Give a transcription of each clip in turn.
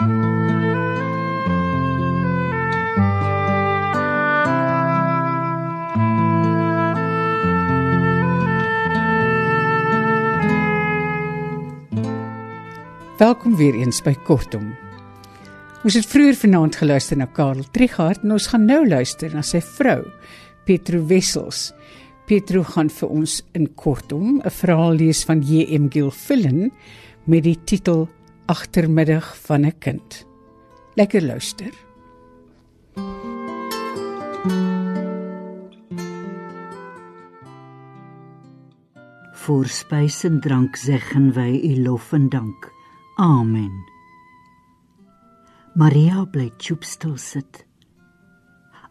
Welkom weer eens by Kortom. Ons het vroeër vanaand geluister na Karel Trigard en ons gaan nou luister na sy vrou, Petro Wessels. Petro gaan vir ons in Kortom 'n verhaal lees van J.M. Gilfillan met die titel Agtermiddag van 'n kind. Lekker luister. Voor spys en drank zeggen wy u lof en dank. Amen. Maria bly choopstil sit.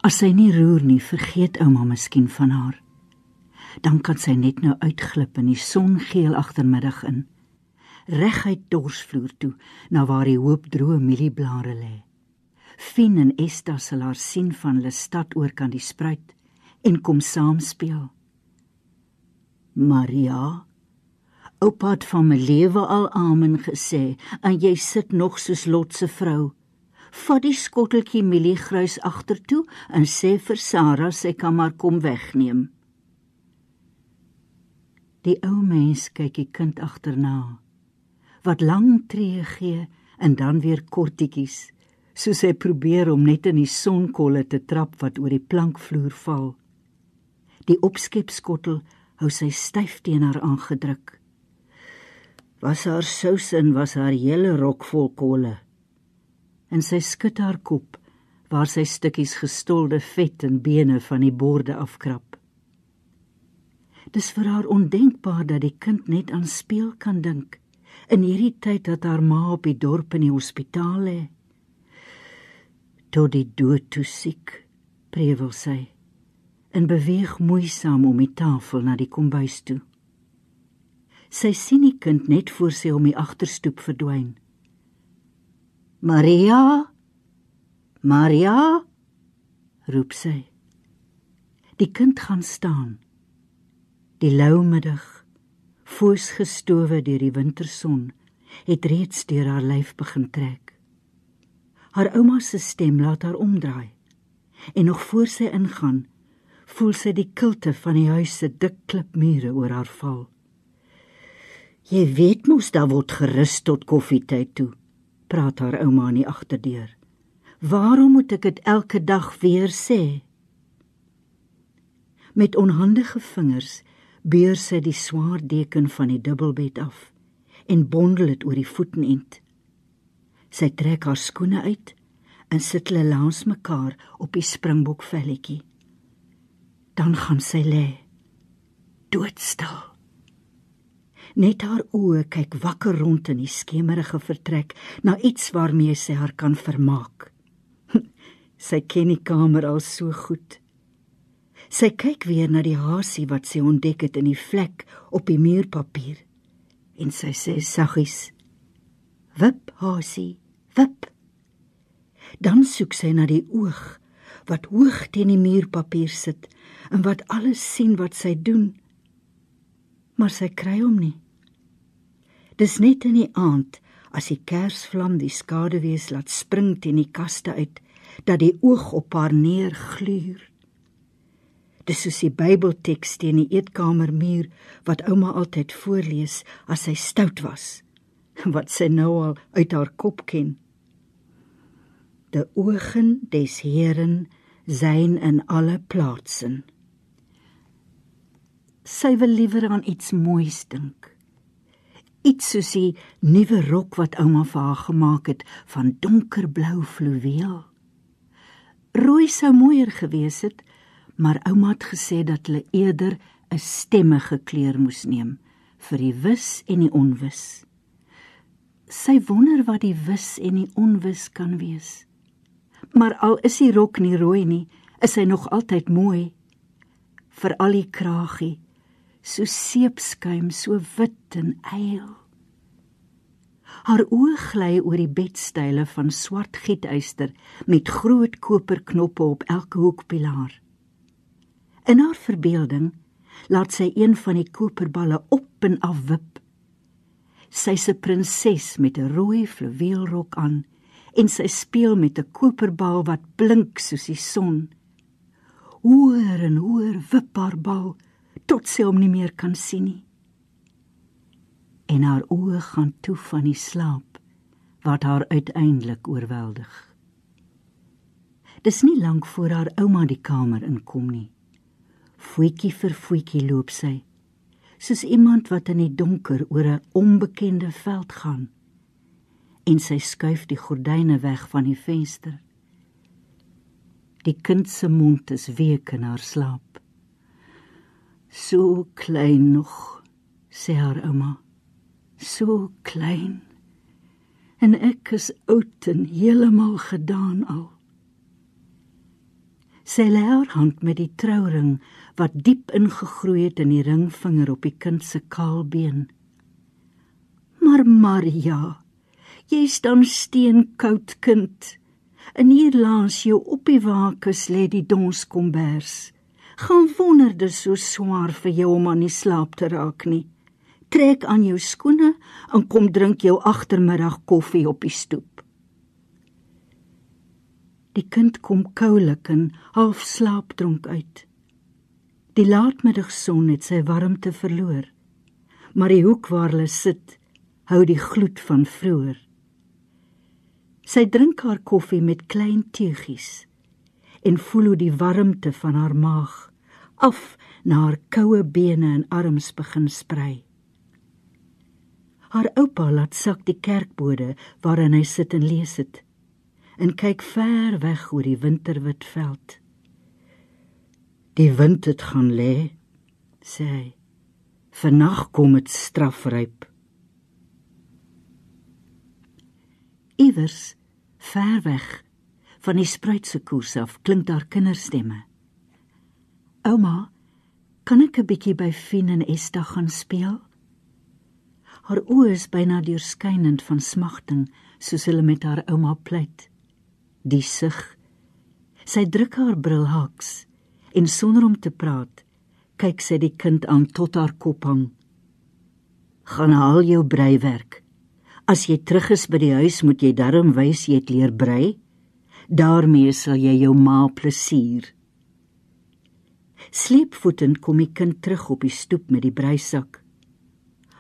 As sy nie roer nie, vergeet ouma miskien van haar. Dan kan sy net nou uitglip in die songeel agtermiddag in, reguit dorsvloer toe na waar die hoop droë mielieblare lê. Fien en Esta sal haar sien van hulle stad oor kan die spruit en kom saam speel. Maria Oupa het van my lewe al amen gesê en jy sit nog soos Lot se vrou vat die skotteltjie mieliegruis agtertoe en sê vir Sarah sy kan maar kom wegneem. Die ou mens kyk die kind agterna wat lang tree gee en dan weer kortetjies soos hy probeer om net in die sonkolle te trap wat oor die plankvloer val. Die opskepskottel hou sy styf teen haar aangedruk. Was haar sous en was haar hele rok vol kolle en sy skud haar kop waar sy stukkies gestolde vet en bene van die borde afkrap. Dis vir haar ondenkbaar dat die kind net aan speel kan dink in hierdie tyd dat haar ma op die dorp in die hospitaal lê. Tot die dood toe siek, prewel sy en beweeg moeisaam om die tafel na die kombuis toe. Sy sien die kind net voor sy om die agterstoep verdwyn. Maria Maria roep sy. Die kind gaan staan. Die lou middag, foos gestowe deur die winterson, het reeds deur haar lyf begin trek. Haar ouma se stem laat haar omdraai. En nog voor sy ingaan, voel sy die kilte van die huis se dik klipmure oor haar val. Jy weet mos daar word gerus tot koffietyd toe praat haar ouma in die agterdeur. Waarom moet ek dit elke dag weer sê? Met onhandige vingers beur sy die swaar deken van die dubbelbed af en bondel dit oor die voetenend. Sy trek haar skoene uit en sit hulle langs mekaar op die springbokvelletjie. Dan gaan sy lê doodstil. Net haar oë kyk wakker rond in die skemerige vertrek na iets waarmee sy haar kan vermaak. sy ken die kamer al so goed. Sy kyk weer na die hasie wat sy ontdek het in die vlek op die muurpapier en sy sê saggies: "Wip, hasie, wip." Dan soek sy na die oog wat hoog teen die muurpapier sit en wat alles sien wat sy doen. Maar sy kry hom nie. Dis net in die aand as die kersvlam die skaduwees laat spring teen die kaste uit dat die oog op haar neergluur. Dis soos die Bybelteks teen die eetkamermuur wat ouma altyd voorlees as sy stout was wat sy nou al uit haar kop ken. De ogen des Heeren zijn in alle plaatsen. Sy wil liewer aan iets moois dink iets soos die nuwe rok wat ouma vir haar gemaak het van donkerblou fluweel. Rooi sou mooier gewees het, maar ouma het gesê dat hulle eerder 'n stemmige kleur moes neem vir die wis en die onwis. Sy wonder wat die wis en die onwis kan wees. Maar al is die rok nie rooi nie, is hy nog altyd mooi. Vir al die kragie so seepskuim, so wit en eil. Haar oë gly oor die bedstyle van swart gietyster met groot koperknoppe op elke hoekpilaar. In haar verbeelding laat sy een van die koperballe op en af wip. Sy's 'n prinses met 'n rooi fluweelrok aan en sy speel met 'n koperbal wat blink soos die son. Hoër en hoër wip haar bal tot sy hom nie meer kan sien nie. En haar oë gaan toe van die slaap wat haar uiteindelik oorweldig. Dis nie lank voor haar ouma die kamer inkom nie. Voetjie vir voetjie loop sy, soos iemand wat in die donker oor 'n onbekende veld gaan en sy skuif die gordyne weg van die venster. Die kind se mond is week in haar slaap. So klein nog, sê haar ouma. So klein. En ek is oud en heeltemal gedaan al. Sy lê haar hand met die trouring wat diep ingegroei het in die ringvinger op die kind se kaal been. Maar Maria, Jy staan steenkoud kind. En hier langs jou op die waakus lê die donskombers. Gaan wonder dit so swaar vir jou om aan die slaap te raak nie. Trek aan jou skoene en kom drink jou agtermiddag koffie op die stoep. Die kind kom koulik en half slaapdronk uit. Die laatmiddagson het sy warmte verloor. Maar die hoek waar hulle sit, hou die gloed van vroeër. Sy drink haar koffie met klein teegies en voel hoe die warmte van haar maag af na haar koue bene en arms begin sprei. Haar oupa laat sak die kerkbode waarin hy sit en lees het en kyk ver weg oor die winterwit veld. Die wind het gaan lê, sê hy. Vannag kom dit strafryp. Iewers Ver weg van die spruitse koers af klink daar kinderstemme. Ouma, kan ek 'n bietjie by Fien en Esta gaan speel? Haar oë is byna deurskynend van smagting, soos hulle met haar ouma pleit. Die sug. Sy druk haar bril haks en sonder om te praat, kyk sy die kind aan tot haar kop hang. Gaan haal jou breiwerk. As jy terug is by die huis, moet jy darm wys jy het leer brei. daarmee sal jy jou ma plesier. Sleepvoetend kom die kind terug op die stoep met die breisak.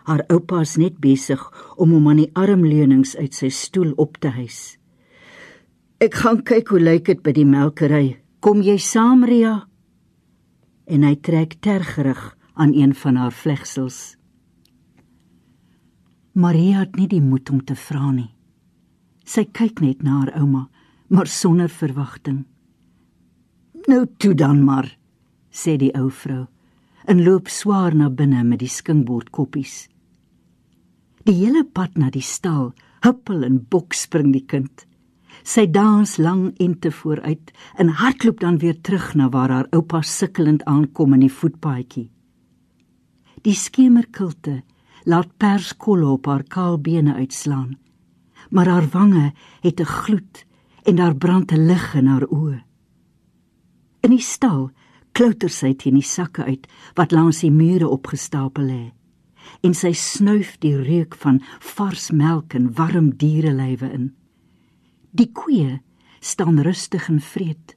Haar oupa is net besig om hom aan die armleunings uit sy stoel op te hys. Ek gaan kyk hoe lyk dit by die melkery. Kom jy saam, Ria? En hy trek tergerig aan een van haar vlegsels. Maria het nie die moed om te vra nie. Sy kyk net na haar ouma, maar sonder verwagting. "Nou toe dan maar," sê die ou vrou en loop swaar na binne met die skinkbord koppies. Die hele pad na die stal, huppel en bok spring die kind. Sy dans lang en te vooruit en hardloop dan weer terug na waar haar oupa sukkelend aankom in die voetpaadjie. Die skemerkilte laat perskolle op haar kaal bene uitslaan. Maar haar wange het 'n gloed en daar brand 'n lig in haar oë. In die stal klouter sy teen die sakke uit wat langs die mure opgestapel lê. En sy snuif die reuk van vars melk en warm dierelywe in. Die koeie staan rustig en vreed.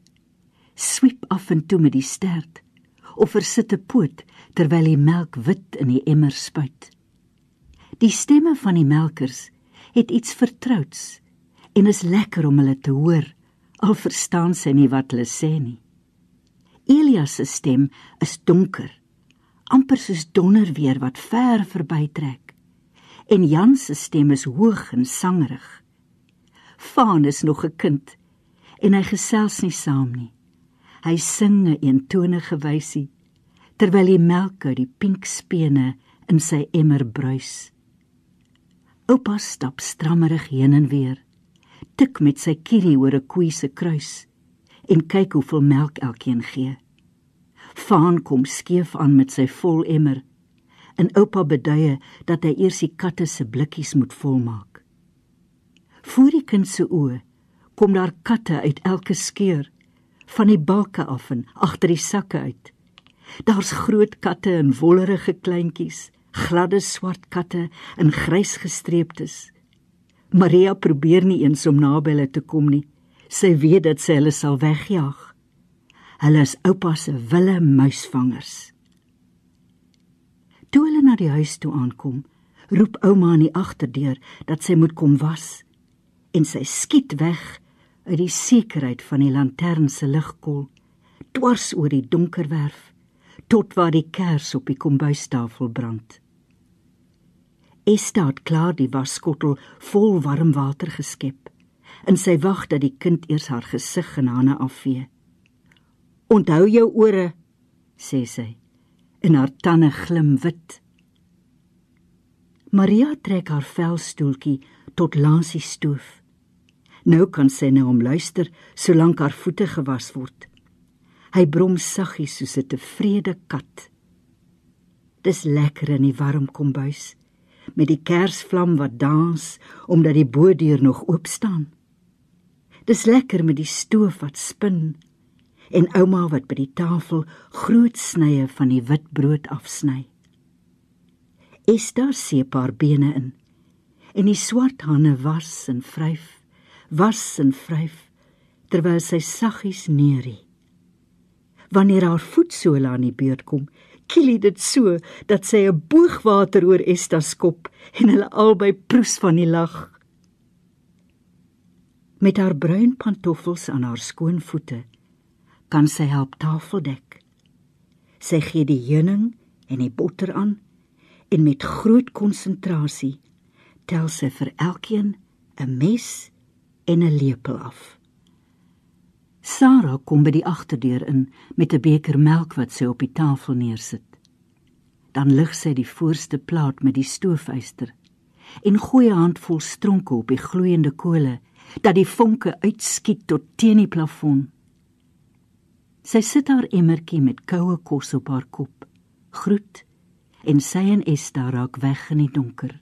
Swiep af en toe met die stert of versit 'n poot terwyl die melk wit in die emmer spuit. Die stemme van die melkers het iets vertrouds en is lekker om hulle te hoor al verstaan sy nie wat hulle sê nie. Elias se stem is donker, amper soos donderweer wat ver verbytrek. En Jan se stem is hoog en sangerig. Faan is nog 'n kind en hy gesels nie saam nie. Hy sing 'n eentonige wysie terwyl die melk uit die pink spene in sy emmer bruis. Oupa stap strammerig heen en weer, tik met sy kierie oor 'n koei se kruis en kyk hoeveel melk elkeen gee. Faan kom skeef aan met sy vol emmer en oupa beduie dat hy eers die katte se blikkies moet volmaak. Voor die kind se oë kom daar katte uit elke skeur van die balke af en agter die sakke uit. Daar's groot katte en wollerige kleintjies gladde swart katte in grys gestreeptes. Maria probeer nie eens om naby hulle te kom nie. Sy weet dat sy hulle sal wegjaag. Hulle is oupa se wille muisvangers. Toe hulle na die huis toe aankom, roep ouma aan die agterdeur dat sy moet kom was en sy skiet weg uit die sekerheid van die lantern se ligkol dwars oor die donker werf tot waar die kers op die kombuistafel brand. Esther het klaar die wasskottel vol warm water geskep en sy wag dat die kind eers haar gesig en hande afvee. "Onthou jou ore," sê sy, en haar tande glim wit. Maria trek haar velstoeltjie tot langs die stoof. Nou kan sy na hom luister solank haar voete gewas word. Hy brom saggies soos 'n tevrede kat. Dis lekker in die warm kombuis met die kersvlam wat dans omdat die bodeur nog oop staan. Dis lekker met die stoof wat spin en ouma wat by die tafel groot snye van die wit brood afsny. Daar seep haar bene in en die swart hande was en vryf, was en vryf terwyl sy saggies neerie. Wanneer haar voetsole aan die beurt kom, kielie dit so dat sy 'n boogwater oor Esta skop en hulle albei proes van die lag. Met haar bruin pantoffels aan haar skoon voete kan sy help tafel dek. Sy gee die heuning en die botter aan en met groot konsentrasie tel sy vir elkeen 'n mes en 'n lepel af. Sarah kom by die agterdeur in met 'n beker melk wat sy op die tafel neersit. Dan lig sy die voorste plaat met die stoofyster en gooi 'n handvol stronke op die gloeiende kole dat die vonke uitskiet tot teen die plafon. Sy sit haar emmertjie met koue kos op haar kop, groet en sy en Esta raak weg in die donker.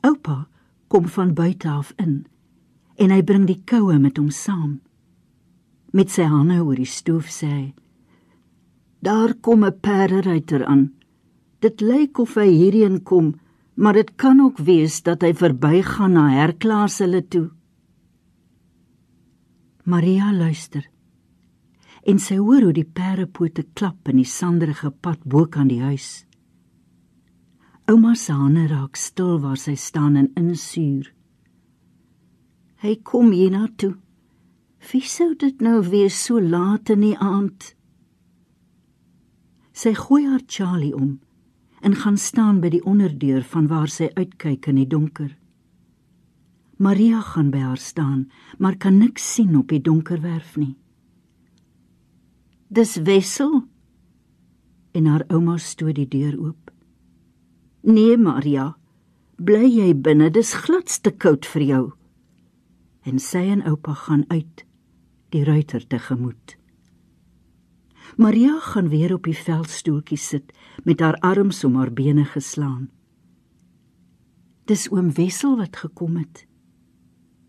Oupa kom van buite af in en hy bring die koue met hom saam. Met sy hande oor die stoof sê hy daar kom 'n perderyter aan. Dit lyk of hy hierheen kom maar dit kan ook wees dat hy verbygaan na herklaas hulle toe. Maria luister en sy hoor hoe die perdepote klap in die sanderige pad bo kan die huis. Ouma se hande raak stil waar sy staan en insuur Hy kom hier na toe Wie sou dit nou wees so laat in die aand? Sy gooi haar Charlie om en gaan staan by die onderdeur van waar sy uitkyk in die donker. Maria gaan by haar staan, maar kan niks sien op die donker werf nie. Dis wissel. En haar ouma stoot die deur oop. Nee, Maria, bly jy binne, dis gladste koud vir jou. En sy en oupa gaan uit die ruiter tegemoet. Maria gaan weer op die veldstoeltjie sit met haar arms om haar bene geslaan. Dis oom Wessel wat gekom het.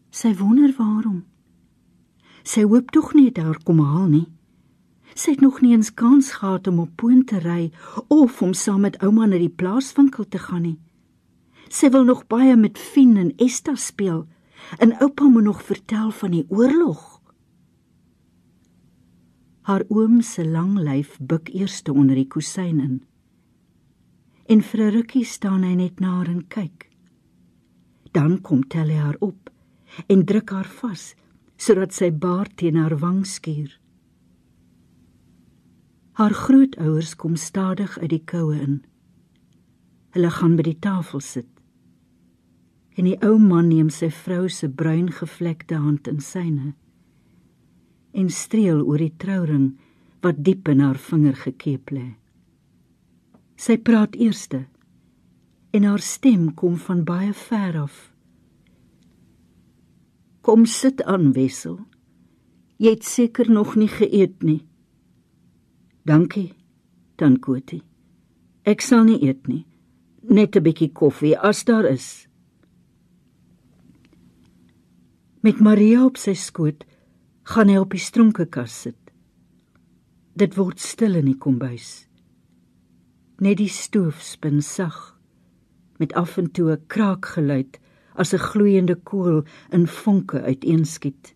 Sy wonder waarom. Sy hoop tog nie dit haar kom haal nie. Sy het nog nie eens kans gehad om op poont te ry of om saam met ouma na die plaaswinkel te gaan nie. Sy wil nog baie met Fien en Esta speel en oupa moet nog vertel van die oorlog. Haar oom se lang lyf buik eerste onder die kusyn in. En vir 'n rukkie staan hy net na haar en kyk. Dan kom tel hy haar op en druk haar vas sodat sy baard teen haar wang skuur. Haar grootouers kom stadig uit die koue in. Hulle gaan by die tafel sit. En die ou man neem sy vrou se bruin gevlekte hand in syne en streel oor die trouring wat diep in haar vinger gekeep lê. Sy praat eerste en haar stem kom van baie ver af. Kom sit aan wissel. Jy het seker nog nie geëet nie. Dankie, Tankoti. Ek sal nie eet nie. Net 'n bietjie koffie as daar is. Met Maria op sy skoot gaan hy op die stronkekas sit. Dit word stil in die kombuis. Net die stoof spin sag met af en toe 'n kraakgeluid as 'n gloeiende koel in vonke uiteenskiet.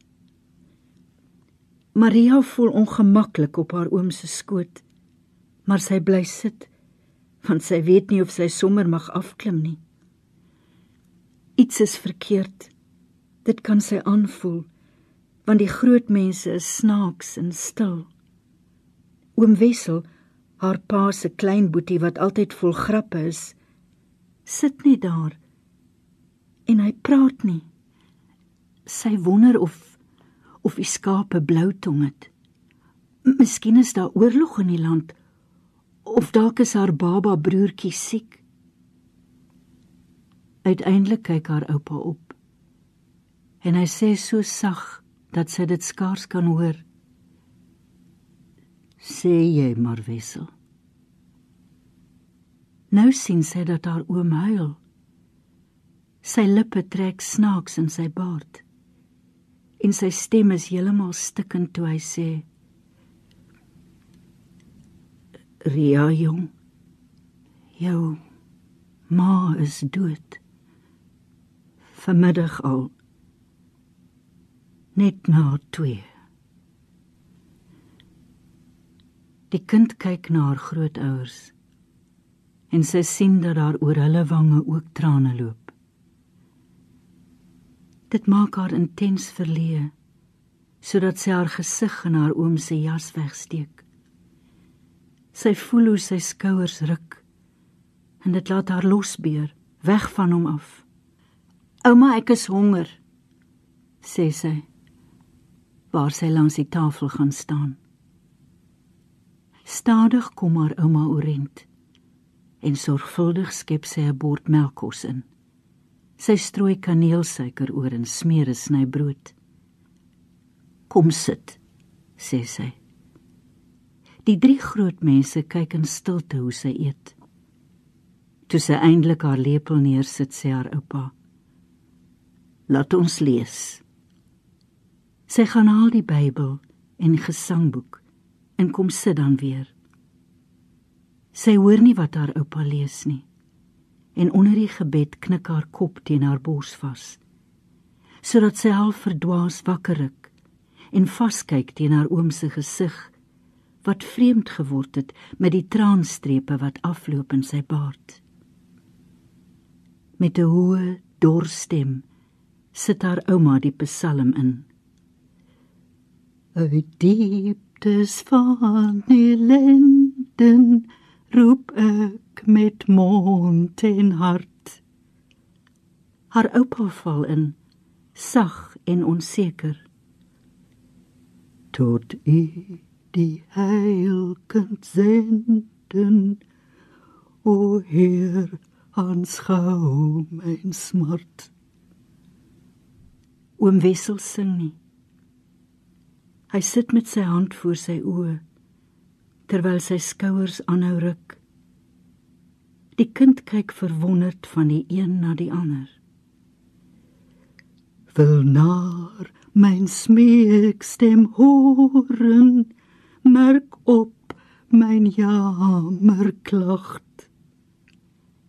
Maria voel ongemaklik op haar oom se skoot, maar sy bly sit want sy weet nie of sy sommer mag afklim nie. Iets is verkeerd. Dit kan sy aanvoel want die groot mense is snaaks en stil. Oom Wessel, haar pa se klein boetie wat altyd vol grappe is, sit net daar en hy praat nie. Sy wonder of of die skape blou tong het. Miskien is daar oorlog in die land of dalk is haar baba broertjie siek. Uiteindelik kyk haar oupa op. En hy sê so sag dat sy dit skaars kan hoor. Sê jy maar wissel. Nou sien sy dat haar oom huil. Sy lippe trek snaaks in sy baard. En sy stem is heeltemal stikkend toe hy sê: "Ria jong, jou ma is dood." vanmiddag al net na 2 Die kind kyk na haar grootouers en sy sien dat daar oor hulle wange ook trane loop. Dit maak haar intens verleë sodat sy haar gesig in haar oom se jas wegsteek. Sy voel hoe sy skouers ruk en dit laat haar losbeer weg van hom af. Ouma, ek is honger, sê sy. Waar sy langs die tafel gaan staan. Stadig kom haar ouma oorent en sorgvuldig skep sy 'n bord melkkos in. Sy strooi kaneelsuiker oor en smeer 'n sny brood. Kom sit, sê sy. Die drie groot mense kyk in stilte hoe sy eet. Toe sy eindelik haar lepel neersit, sê haar oupa: Laat ons lees. Sy gaan haal die Bybel en gesangboek en kom sit dan weer. Sy hoor nie wat haar oupa lees nie. En onder die gebed knik haar kop teen haar bors vas. Sodat sy half verdwaas wakker ruk en vaskyk teen haar oom se gesig wat vreemd geword het met die traanstrepe wat afloop in sy baard. Met 'n hoë, dor stem sit haar ouma die psalm in. Uit dieptes van elenden roep ek met mond en hart. Haar oupa val in, sag en onseker. Tot u die heil kunt zenden, o Heer, aanschouw mijn smart. Oom Wessel sing nie. Hy sit met sy hand voor sy oë terwyl sy skouers aanhou ruk. Die kind kyk verwonderd van die een na die ander. Wil naar myn smeekstem horen, merk op myn jammer klagt.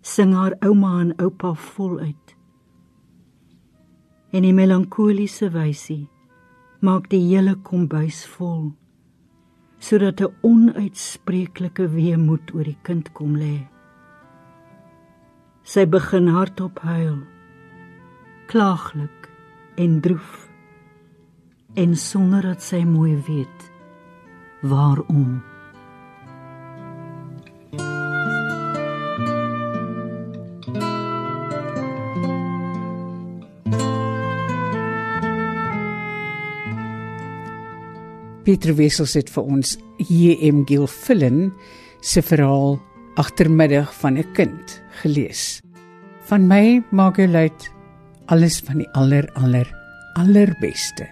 Sing haar ouma en oupa voluit en die melankoliese wysie maak die hele kombuis vol sodat 'n onuitspreeklike weemoed oor die kind kom lê. Sy begin hardop huil, klaaglik en droef en sonder dat sy mooi weet waarom. Pieter Wessels het vir ons J.M. Gilfillen se verhaal Agtermiddag van 'n kind gelees. Van my maak jy luit alles van die aller aller allerbeste.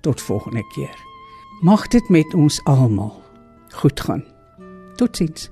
Tot volgende keer. Mag dit met ons almal goed gaan. Totsiens.